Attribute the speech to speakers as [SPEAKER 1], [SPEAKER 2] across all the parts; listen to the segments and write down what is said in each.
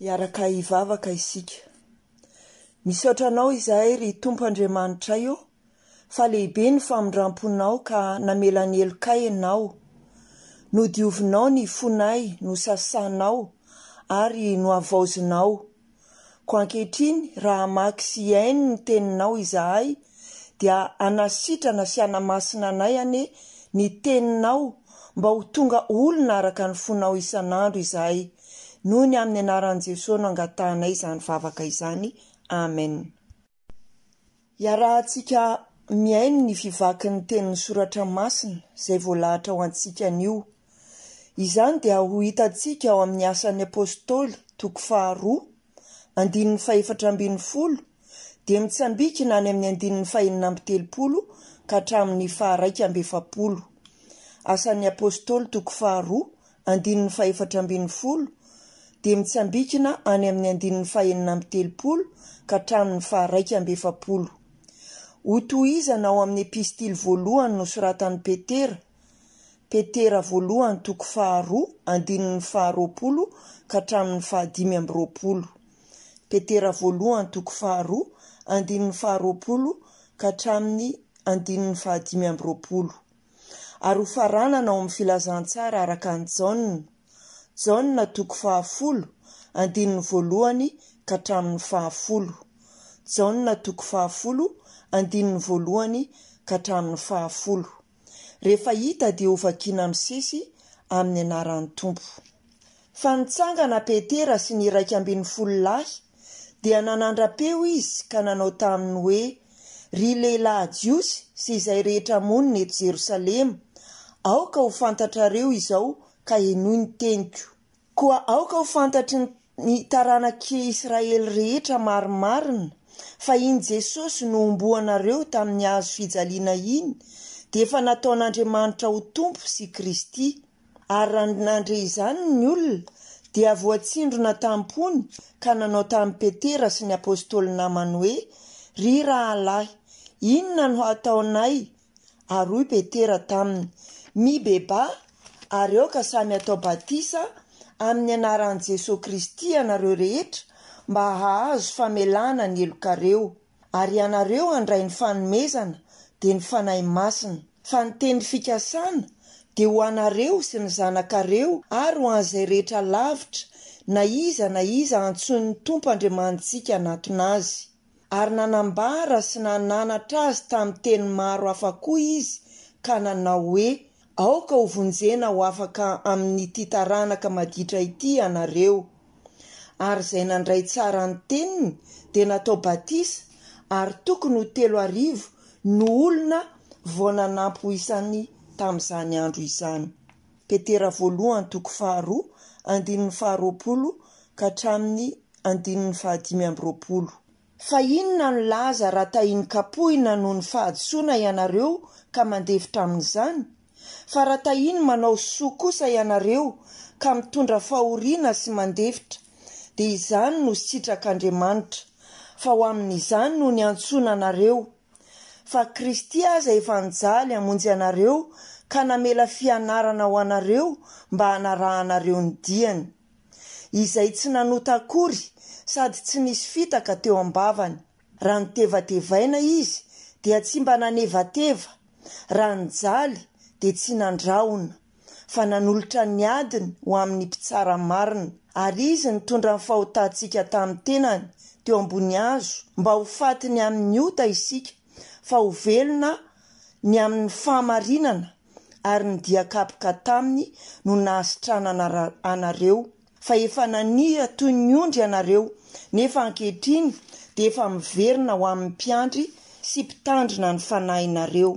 [SPEAKER 1] Hiaraka hivavaka isika. Misaotra Anao izahay, ry Tompo Andriamanitray ô, fa lehibe ny famindram-ponao ka namela ny helokay Ianao. Nodiovinao ny fonay, nosasanao, ary nohavaozinao. Koa ankehitriny, raha hamaky sy hihaino ny Teninao izahay, dia hanasitrana sy hanamasina anay anie ny Teninao mba ho tonga olona araka ny fonao isan'andro izahay, Noho ny amin'ny anaran'i Jesoa no angatahanay izany vavaka izany. Amen. Iarahantsika mihaino ny fivakin'ny tenin'ny Soratra Masina izay voalahatra ho antsika anio. Izany dia ho hitantsika ao amin'ny Asan'ny Apostoly, toko faharoa, andininy fahefatra ambin'ny folo dia mitsambikina any amin'ny andininy fahenina amby telopolo ka hatramin'ny faharaika amby efapolo. Asan'ny Apôstôly toko faharoa andininy fahefatra ambin'ny folo dia mitsambikina any amin'ny andininy fahenina amby telopolo ka hatramin'ny faharaika amby efapolo. Hotohizana ao amin'ny Epistily voalohany nosoratan'i Petera. Petera voalohany toko faharoa andininy faharoapolo ka hatramin'ny fahadimy amby roapolo. Petera voalohany toko faharoa andininy faharoapolo ka hatramin'ny andininy fahadimy amby roapolo. Ary ho faranana ao amin'ny filazantsara araka an'i Jaona, Jaona toko fahafolo andininy voalohany ka hatramin'ny fahafolo. Jaona toko fahafolo andininy voalohany ka hatramin'ny fahafolo. Rehefa hita dia hovakiana misesy amin'ny anaran'ny Tompo. Fa nitsangana Petera sy ny iraika ambin'ny folo lahy dia nanandra-peo izy ka nanao taminy hoe, Ry lehilahy Jiosy sy izay rehetra monina eto Jerosalema, aoka ho fantatrareo izao ka henoy ny teniko. Koa aoka ho fantatry ny taranak'i Israely rehetra marimarina fa iny Jesosy nohomboanareo tamin'ny hazo fijaliana iny dia efa nataon'Andriamanitra ho Tompo sy Kristy, ary raha nandre izany ny olona dia voatsindrona tam-pony ka nanao tamin'i Petera sy ny Apôstôly namany hoe, Ry rahalahy, inona no hataonay ary hoy Petera taminy, Mibebaha ary aoka samy hatao batisa amin'ny anaran'i Jesoa Kristy ianareo rehetra mba hahazo famelana ny helokareo, ary ianareo handray ny fanomezana, dia ny Fanahy Masina. Fa ny teny fikasana dia ho anareo sy ny zanakareo ary ho an'izay rehetra lavitra na iza na iza antsoin'ny Tompo Andriamanitsika hanatona azy. ary nanambara sy nananatra azy tamin'ny teny maro hafa koa izy ka nanao hoe, Aoka hovonjena ho afaka amin'ity taranaka maditra ity ianareo. Ary izay nandray tsara ny teniny dia natao batisa ary tokony ho telo arivo no olona vao nanampy ho isany tamin'izany andro izany. Petera voalohany toko faharoa andininy faharoapolo ka hatramin'ny andininy fahadimy amby roapolo. Fa inona no laza raha tahin'ny kapohina noho ny fahadisoana ianareo ka mandefitra amin'izany? Fa raha tahin'ny manao soa kosa ianareo ka mitondra fahoriana sy mandefitra, dia izany no sitrak'Andriamanitra, fa ho amin'izany no niantsoana anareo, Fa Kristy aza efa nijaly hamonjy anareo ka namela fianarana ho anareo mba hanarahanareo ny diany. Izay tsy nanota akory sady tsy nisy fitaka teo am-bavany. Raha notevatevaina izy dia tsy mba nanevateva, raha nijaly dia tsy nandrahona. fa nanolotra ny adiny ho amin'ny mpitsara marina, ary izy nitondra ny fahotantsika tamin'ny tenany teo ambony hazo, mba ho faty ny amin'ny ota isika, fa ho velona ny amin'ny fahamarinana, ary ny dia kapoka taminy no nahasitranana anareo, fa efa naniha toy ny ondry ianareo, nefa ankehitriny dia efa miverina ho amin'ny mpiandry sy mpitandrina ny fanahinareo.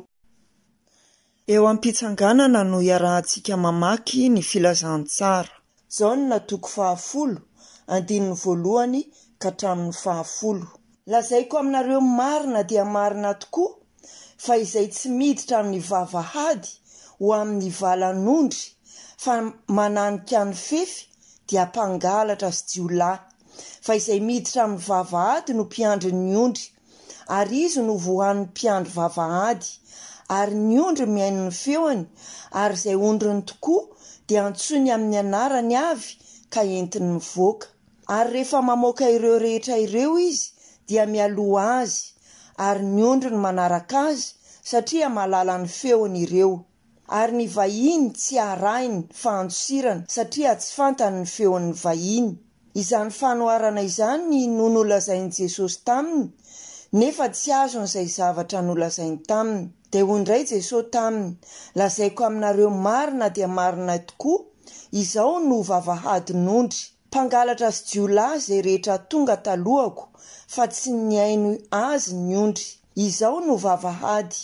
[SPEAKER 1] Eo am-pitsanganana no iarahantsika mamaky ny Filazantsara. Jaona toko fahafolo, andininy voalohany ka hatramin'ny fahafolo. Lazaiko aminareo marina dia marina tokoa, fa izay tsy miditra amin'ny vavahady ho amin'ny valan'ondry, fa mananika ny fefy, dia mpangalatra sy jiolahy. Fa izay miditra amin'ny vavahady no mpiandry ny ondry, ary izy no voan'ny mpiandry vavahady, ary ny ondry mihaino ny feony, ary izay ondriny tokoa dia antsoiny amin'ny anarany avy ka entiny mivoaka. Ary rehefa mamoaka ireo rehetra ireo izy dia mialoha azy, ary ny ondriny manaraka azy, satria mahalala ny feony ireo. ary ny vahiny tsy arahiny fahandosirana satria tsy fantany ny feon'ny vahiny. Izany fanoharana izany no nolazain'i Jesosy taminy nefa tsy azony izay zavatra nolazainy taminy. Dia hoy indray Jesosy taminy, Lazaiko aminareo marina dia marina tokoa, izao no vavahadin'ondry. Mpangalatra sy jiolahy izay rehetra tonga talohako fa tsy nihaino azy ny ondry. Izao no vavahady,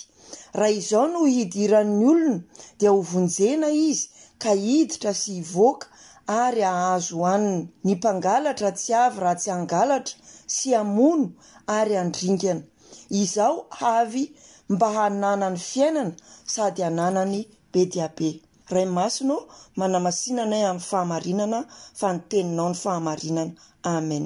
[SPEAKER 1] Raha izao no hidiran'ny olona dia hovonjena izy ka hiditra sy hivoaka ary hahazo hanina. Ny mpangalatra tsy avy raha tsy hangalatra sy hamono ary handringana. Izaho avy mba hananany fiainana sady hananany be dia be. Ray Masina ô, manamasina anay amin'ny fahamarinana fa ny Teninao no fahamarinana. Amen.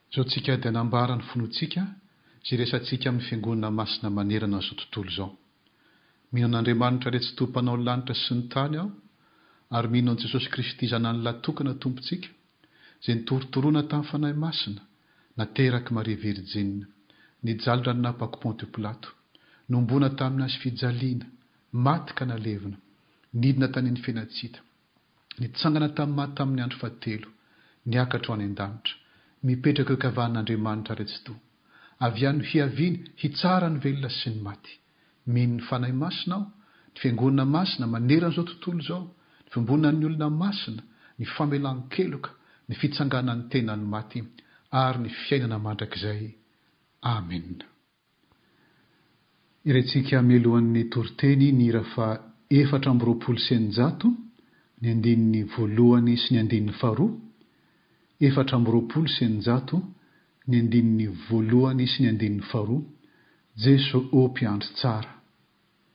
[SPEAKER 2] Zotsika dia nambara ny finoantsika sy iresantsika amin'ny Fiangonana Masina manerana an'izao tontolo izao. Mino an'Andriamanitra Ilay Tsitoha Mpanao ny lanitra sy ny tany aho ary mino an'i Jesosy Kristy Zanany Lahy Tokana Tompontsika izay nitorontorona tamin'ny Fanahy Masina, naterak'i Maria Virjina, nijaly ranon'apako Pontio Pilato, nohomboana tamin'ny hazo fijaliana, maty ka nalevina, nidina tany amin'ny fiainantsita. Nitsangana tamin'ny maty tamin'ny andro fahatelo, niakatra ho any an-danitra, mipetraka eo ankavan'Andriamanitra Ara-Tsitoha. Avy any no hiaviany hitsara ny velona sy ny maty. Mino ny Fanahy Masina aho, ny Fiangonana Masina manerana izao tontolo izao, ny fiombonan'ny olona masina, ny famelan-keloka, ny fitsanganan'ny tenan'ny maty, ary ny fiainana mandrakizay. Amena. Irintsika mialohan'ny toriteny ny hira faha efatra amby roapolo sy eninjato, ny andininy voalohany sy ny andininy faharoa, efatra amby roapolo sy eninjato, ny andininy voalohany sy ny andininy faharoa, Jeso ô mpiandry tsara.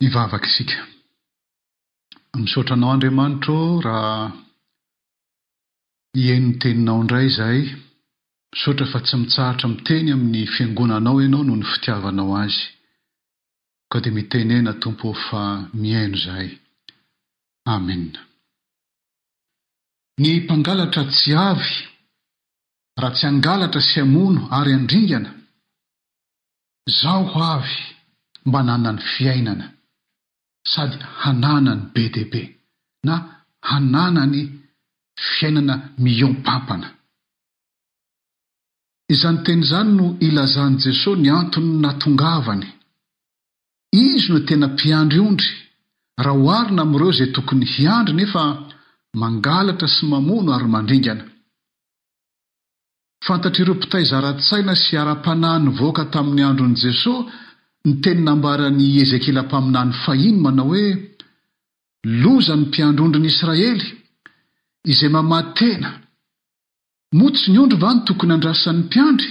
[SPEAKER 2] Hivavaka isika. Misaotra Anao Andriamanitro ô raha hihaino ny Teninao indray izahay. Misaotra fa tsy mitsahatra miteny amin'ny Fiangonanao Ianao noho ny fitiavanao azy. Koa dia mitenena Tompo ô fa mihaino izahay. Amena. Ny mpangalatra tsy avy raha tsy hangalatra sy hamono ary handringana, Zaho ho avy mba hanana ny fiainana sady hanana ny be dia be, na hanana ny fiainana mihoam-pampana. Izany teny izany no ilazan'i Jesoa ny antony nahatongavany Izy no tena mpiandry ondry raha oharina amin'ireo izay tokony hiandry nefa mangalatra sy mamono ary mandringana. Fantatr'ireo mpitaiza ara-tsaina sy ara-panahy nivoaka tamin'ny andron'i Jesoa ny teny nambaran'i Ezekiela mpaminany fahiny manao hoe, Loza ny mpiandry ondrin'i Israely, izay mamaha tena! Moa tsy ny ondry va no tokony andrasan'ny mpiandry?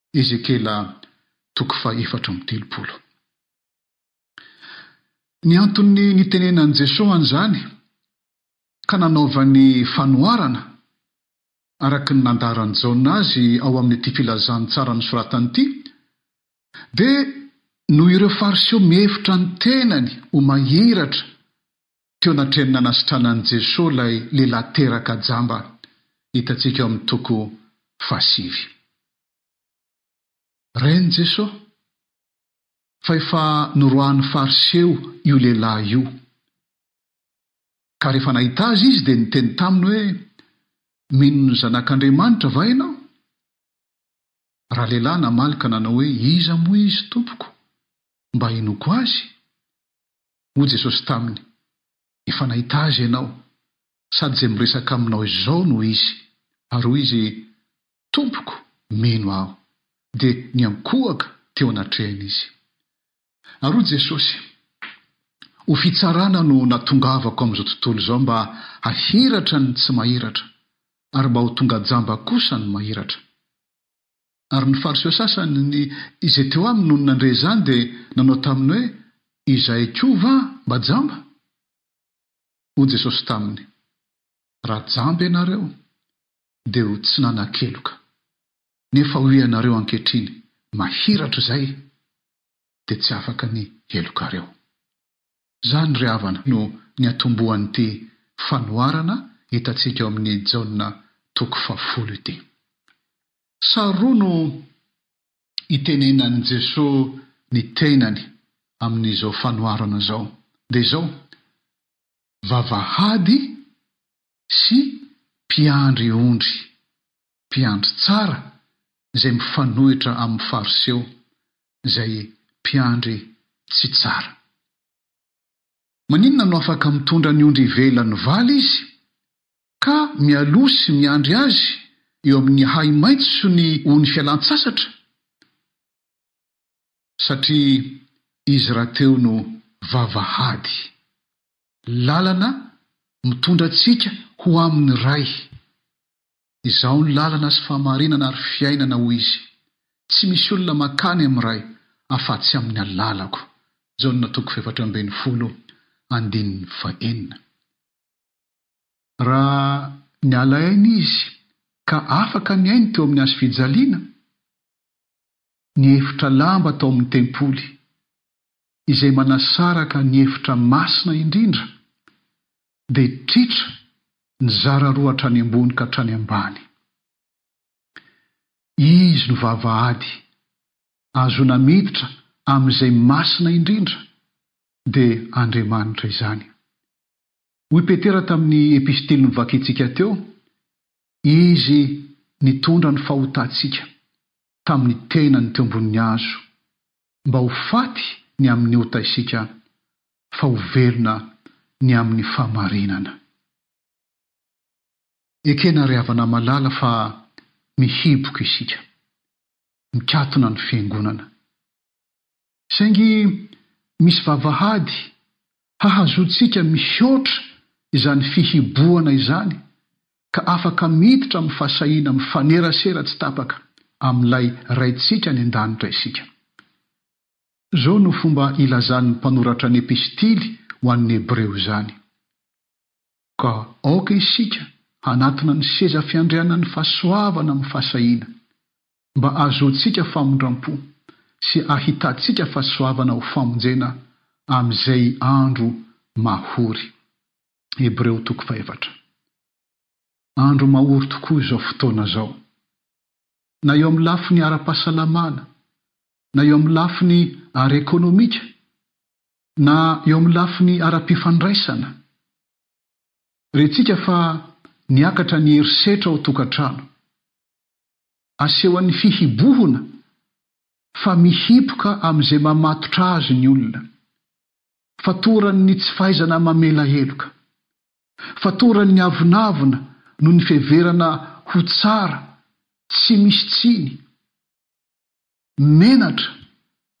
[SPEAKER 2] Ezekiela toko fahefatra amby telopolo. Ny anton'ny nitenenan'i Jesoa an'izany ka nanaovany fanoharana araka ny nandaharan'i Jaona azy ao amin'ity filazan'ny tsara nosoratany ity dia noho ireo Fariseo mihevitra ny tenany ho mahiratra Teo anatrehan'ny nanasitranan'i Jesoa ilay lehilahy teraka jamba hitantsika ao amin'ny toko fahasivy. Ren'i Jesoa fa efa noroahan'ny Fariseo io lehilahy io, ka rehefa nahita azy izy dia niteny taminy hoe, Mino ny Zanak'Andriamanitra va ianao? Ralehilahy namaly ka nanao hoe, Iza moa izy, Tompoko, mba hinoako azy? Hoy Jesosy taminy, Efa nahita Azy ianao, sady izay miresaka aminao izao no Izy. Ary hoy izy, Tompoko, mino aho. Dia niankohoka teo anatrehany izy. Ary hoy Jesosy, Ho fitsarana no natongavako amin'izao tontolo izao mba hahiratra ny tsy mahiratra, ary mba ho tonga jamba kosa ny mahiratra. Ary ny Fariseo sasany ny izay teo aminy nony nandre izany dia nanao taminy hoe, Izahay koa va mba jamba? Hoy Jesosy taminy, Raha jamba ianareo, dia ho tsy nanan-keloka. Nefa hoy ianareo ankehitriny, Mahiratra izay, dia tsy afaka ny helokareo. Izany ry havana no niatombohan'ity fanoharana hitantsika ao amin'ny Jaona toko fahafolo ity. Sary roa no itenenan'i Jesoa ny tenany amin'izao fanoharana izao, dia izao, vavahady sy mpiandry ondry. mpiandry tsara izay mifanohitra amin'ny Fariseo izay mpiandry tsy tsara. Maninona no afaka mitondra ny ondry ivelan'ny vala izy ka mialoha sy miandry azy eo amin'ny haimaitso ny ho ny fialan-tsasatra? Satria izy rahateo no vavahady, lalana mitondra antsika ho amin'ny Ray. Izaho ny lalana sy fahamarinana ary fiainana hoy Izy. Tsy misy olona makany amin'ny Ray afatsy amin'ny alalako. Jaona toko fahefatra ambin'ny folo andininy fahenina. Raha niala aina Izy ka afaka ny ainy teo amin'ny hazo fijaliana, ny efitra lamba tao amin'ny tempoly, izay manasaraka ny efitra masina indrindra dia tritra nizara roa hatrany ambony ka hatrany ambany. Izy no vavahady ahazoana miditra amin'izay masina indrindra dia Andriamanitra izany. Hoy Petera tamin'ny epistily novakintsika teo, Izy nitondra ny fahotantsika tamin'ny tenany teo ambonin'ny hazo mba ho faty ny amin'ny ota isika, fa ho velona ny amin'ny fahamarinana. Ekena ry havana-malala fa mihiboka isika, mikatona ny Fiangonana. Saingy misy vavahady hahazoantsika mihoatra izany fihibohana izany ka afaka miditra amin'ny fahasahiana mifanerasera tsy tapaka amin'ilay Raintsika any An-danitra isika. Izao no fomba ilazan'ny mpanoratra ny Epistily ho an'ny Hebreo izany, Ka aoka isika hanatona ny seza fiandrianan'ny fahasoavana amin'ny fahasahiana, mba hahazoantsika famindram-po sy hahitantsika fahasoavana ho famonjena amin'izay andro mahory. Hebreo toko fahefatra. Andro mahory tokoa izao fotoana izao, na eo amin'ny lafiny ara-pahasalamana, na eo amin'ny lafiny ara-ekonomika, na eo amin'ny lafiny ara-pifandraisana. Rentsika fa niakatra ny herisetra ao an-tokantrano. Asehon'ny fihibohona fa mihiboka amin'izay mamatotra azy ny olona. Fatoran'ny tsy fahaizana mamela heloka. Fatoran'ny avonavona noho ny fiheverana ho tsara tsy misy tsiny, menatra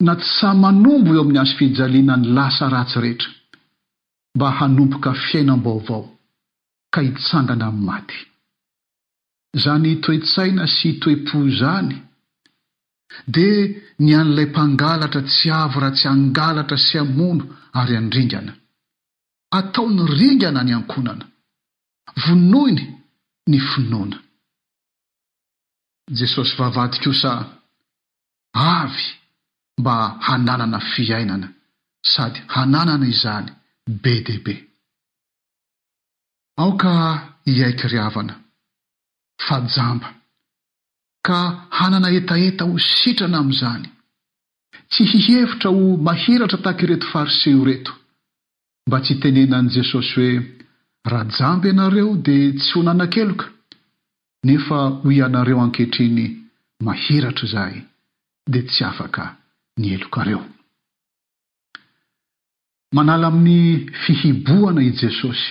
[SPEAKER 2] na tsy sahy manombo eo amin'ny hazofijaliana ny lasa ratsy rehetra mba hanomboka fiainam-baovao ka hitsangana amin'ny maty. izany toe-tsaina sy toe-po izany, dia ny an'ilay mpangalatra tsy avy raha tsy hangalatra sy hamono ary handringana. Ataony ringana ny ankonana. Vonoiny ny finoana. Jesosy vavahady kosa avy mba hananana fiainana sady hananana izany be dia be. Aoka hiaiky ry havana, fa jamba, ka hanana hetaheta ho sitrana amin'izany, tsy hihevitra ho mahiratra tahaka ireto Fariseo ireto, mba tsy hitenenan'i Jesosy hoe, Raha jamba ianareo dia tsy ho nanan-keloka, nefa ho ianareo ankehitriny mahiratra izahay, dia tsy afaka ny helokareo. Manala amin'ny fihibohana i Jesosy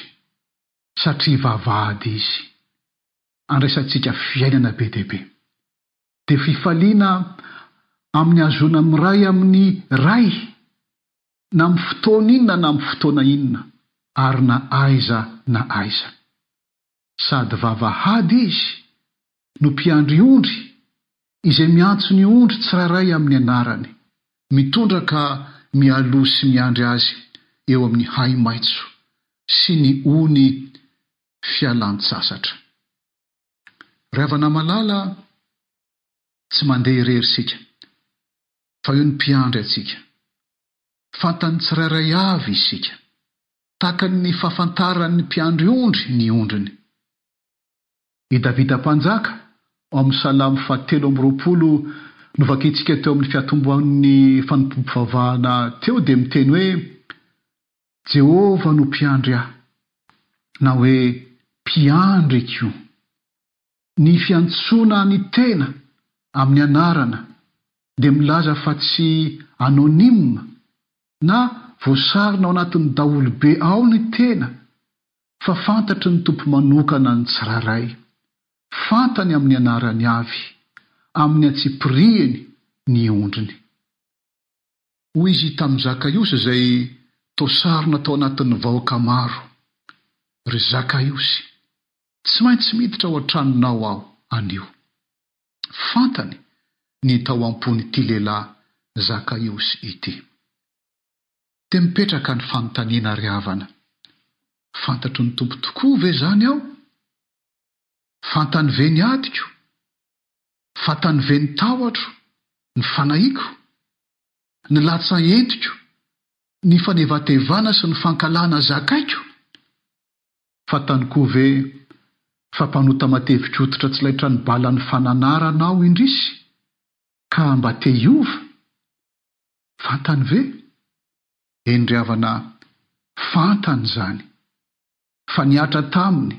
[SPEAKER 2] satria vavahady izy. Andraisantsika fiainana be dia be. Dia fifaliana amin'ny hahazoana miray amin'ny Ray na amin'ny fotoana inona na amin'ny fotoana inona ary na aiza na aiza. sady vavahady izy no mpiandry ondry izay miantso ny ondry tsirairay amin'ny anarany, mitondra ka mialoha sy miandry azy eo amin'ny hai-maitso sy ny ony fialan-tsasatra. Ry havana malala a, tsy mandeha irery isika, fa eo ny mpiandry antsika. Fantan'ny tsirairay avy isika. Takany ny fahafantaran'ny mpiandry ondry ny ondriny. I Davida Mpanjaka, ao amin'ny Salamo fahatelo amby roapolo novakintsika teo amin'ny fiatombohan'ny fanompoam-pivavahana teo dia miteny hoe, Jehovah no mpiandry ahy, na hoe, Mpiandry koa. Ny fiantsoana ny tena amin'ny anarana dia milaza fa tsy anonyme na voasarona ao anatin'ny daholobe ao ny tena fa fantatry ny tompo manokana ny tsirairay. Fantany amin'ny anarany avy, amin'ny antsipirihiny ny ondriny. Hoy izy tamin'i Zakaiosy izay toa sarona tao anatin'ny vahoaka maro, Ry Zakaiosy, tsy maintsy miditra ao an-tranonao aho anio. Fantany ny tao am-pon'ity lehilahy Zakaiosy ity. Dia mipetraka ny fanontaniana ry havana, Fantatry ny Tompo tokoa ve izany aho? Fantany ve ny adiko? Fa taniven'ny tahotro ny fanahiako, ny latsa-entiko, ny fanevatevana sy ny fankahalana zakaiko? Fa tanikoa ve fa mpanota mateviko hoditra tsy laitra ny balan'ny fananarana aho indrisy ka mba te hiova? Fantany ve? Eny ry havana, fantany izany. fa nihatra taminy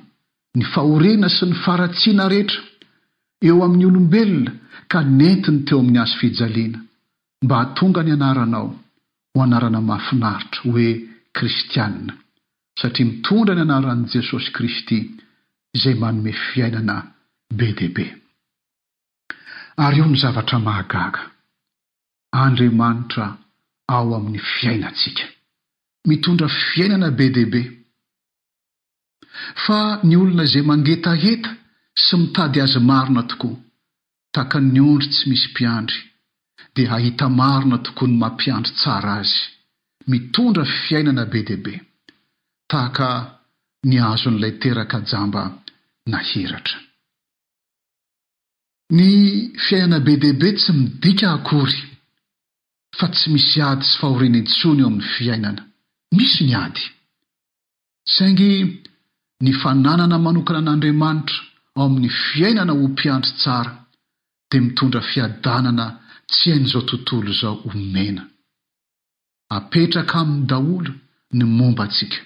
[SPEAKER 2] ny fahoriana sy ny faharatsiana rehetra eo amin'ny olombelona ka nentiny teo amin'ny hazo fijaliana mba hahatonga ny anaranao ho anarana mahafinaritra hoe kristiana satria mitondra ny anaran'i Jesosy Kristy izay manome fiainana be dia be. Ary io no zavatra mahagaga. Andriamanitra ao amin'ny fiainantsika. Mitondra fiainana be dia be. Fa ny olona izay mangetaheta sy mitady Azy marina tokoa, tahaka ny ondry tsy misy mpiandry, dia hahita marina tokoa ny mampiandry tsara azy, mitondra fiainana be dia be, tahaka ny azon'ilay teraka jamba nahiratra. Ny fiainana be dia be tsy midika akory fa tsy misy ady sy fahoriana intsony eo amin'ny fiainana. Misy ny ady. Saingy ny fananana manokana an'Andriamanitra ao amin'ny fiainana ho mpiandry tsara dia mitondra fiadanana tsy hain'izao tontolo izao omena. Apetraka aminy daholo ny momba antsika.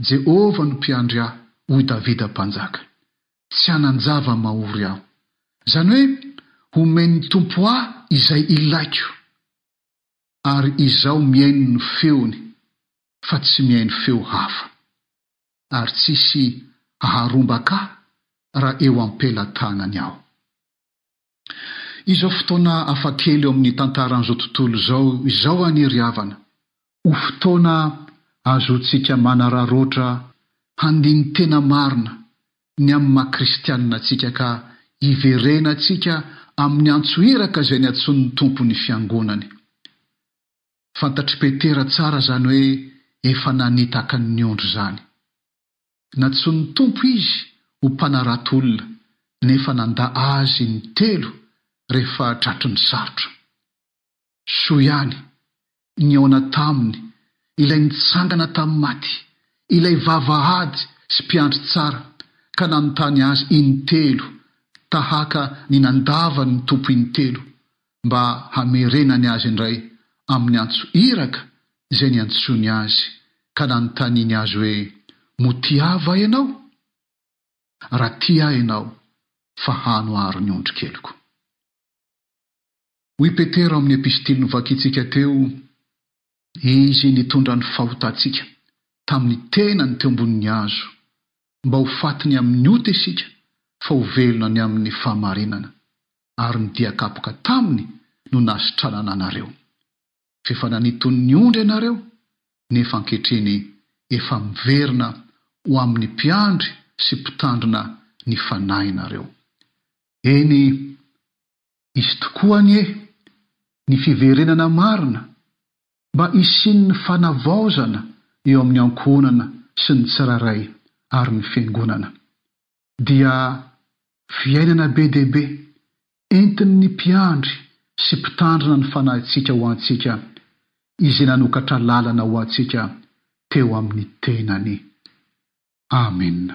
[SPEAKER 2] Jehovah no mpiandry ahy, hoy Davida Mpanjaka. Tsy hanan-java-mahory aho. Izany hoe homen'ny Tompo ahy izay ilaiko. Ary izaho mihaino ny feony fa tsy mihaino feo hafa. Ary tsy hisy haharombaka ahy raha eo am-pelatanany aho. Izao fotoana hafakely eo amin'ny tantaran'izao tontolo izao izao anie ry havana, ho fotoana hahazoantsika manararaotra handini-tena marina ny amin'ny maha kristianina antsika ka hiverenantsika amin'ny antso iraka izay niantsoan'ny Tompo ny Fiangonany. Fantatr'i Petera tsara izany hoe efa nanitaka ny ondry izany. Nantsoin'ny Tompo izy ho mpanarato olona, nefa nandà azy in-telo rehefa tratry ny sarotra. Soa ihany, nihaona taminy Ilay nitsangana tamin'ny maty, Ilay vavahady sy mpiandry tsara, ka nanontany azy in-telo, tahaka ny nandavan'ny Tompo in-telo. mba hamerenany azy indray amin'ny antso iraka izay niantsoany azy ka nanontaniany azy hoe, Motia va ianao? Raha tia ahy ianao, fahano àry ny ondrikeliko. Hoy Petera ao amin'ny epistily novakintsika teo, Izy nitondra ny fahotantsika tamin'ny tenany teo ambonin'ny hazo, mba ho fatiny amin'ny ota isika fa ho velona ny amin'ny fahamarinana, ary ny dia kapoka taminy no nasitranana anareo. F'efa nanitony ny ondry ianareo, nefa ankehitriny efa miverina ho amin'ny mpiandry sy mpitandrina ny fanahinareo. Eny, Izy tokoa anie ny fiverenana marina mba hisian'ny fanavaozana eo amin'ny ankohonana sy ny tsirairay ary ny Fiangonana. Dia fiainana be dia be entin'ny mpiandry sy mpitandrina ny fanahintsika ho antsika Izay nanokatra lalana ho antsika teo amin'ny tenany. Amena.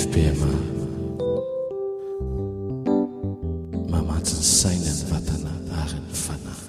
[SPEAKER 3] FPMA, Mamatsy ny saina, ny vatana ary ny fanahy.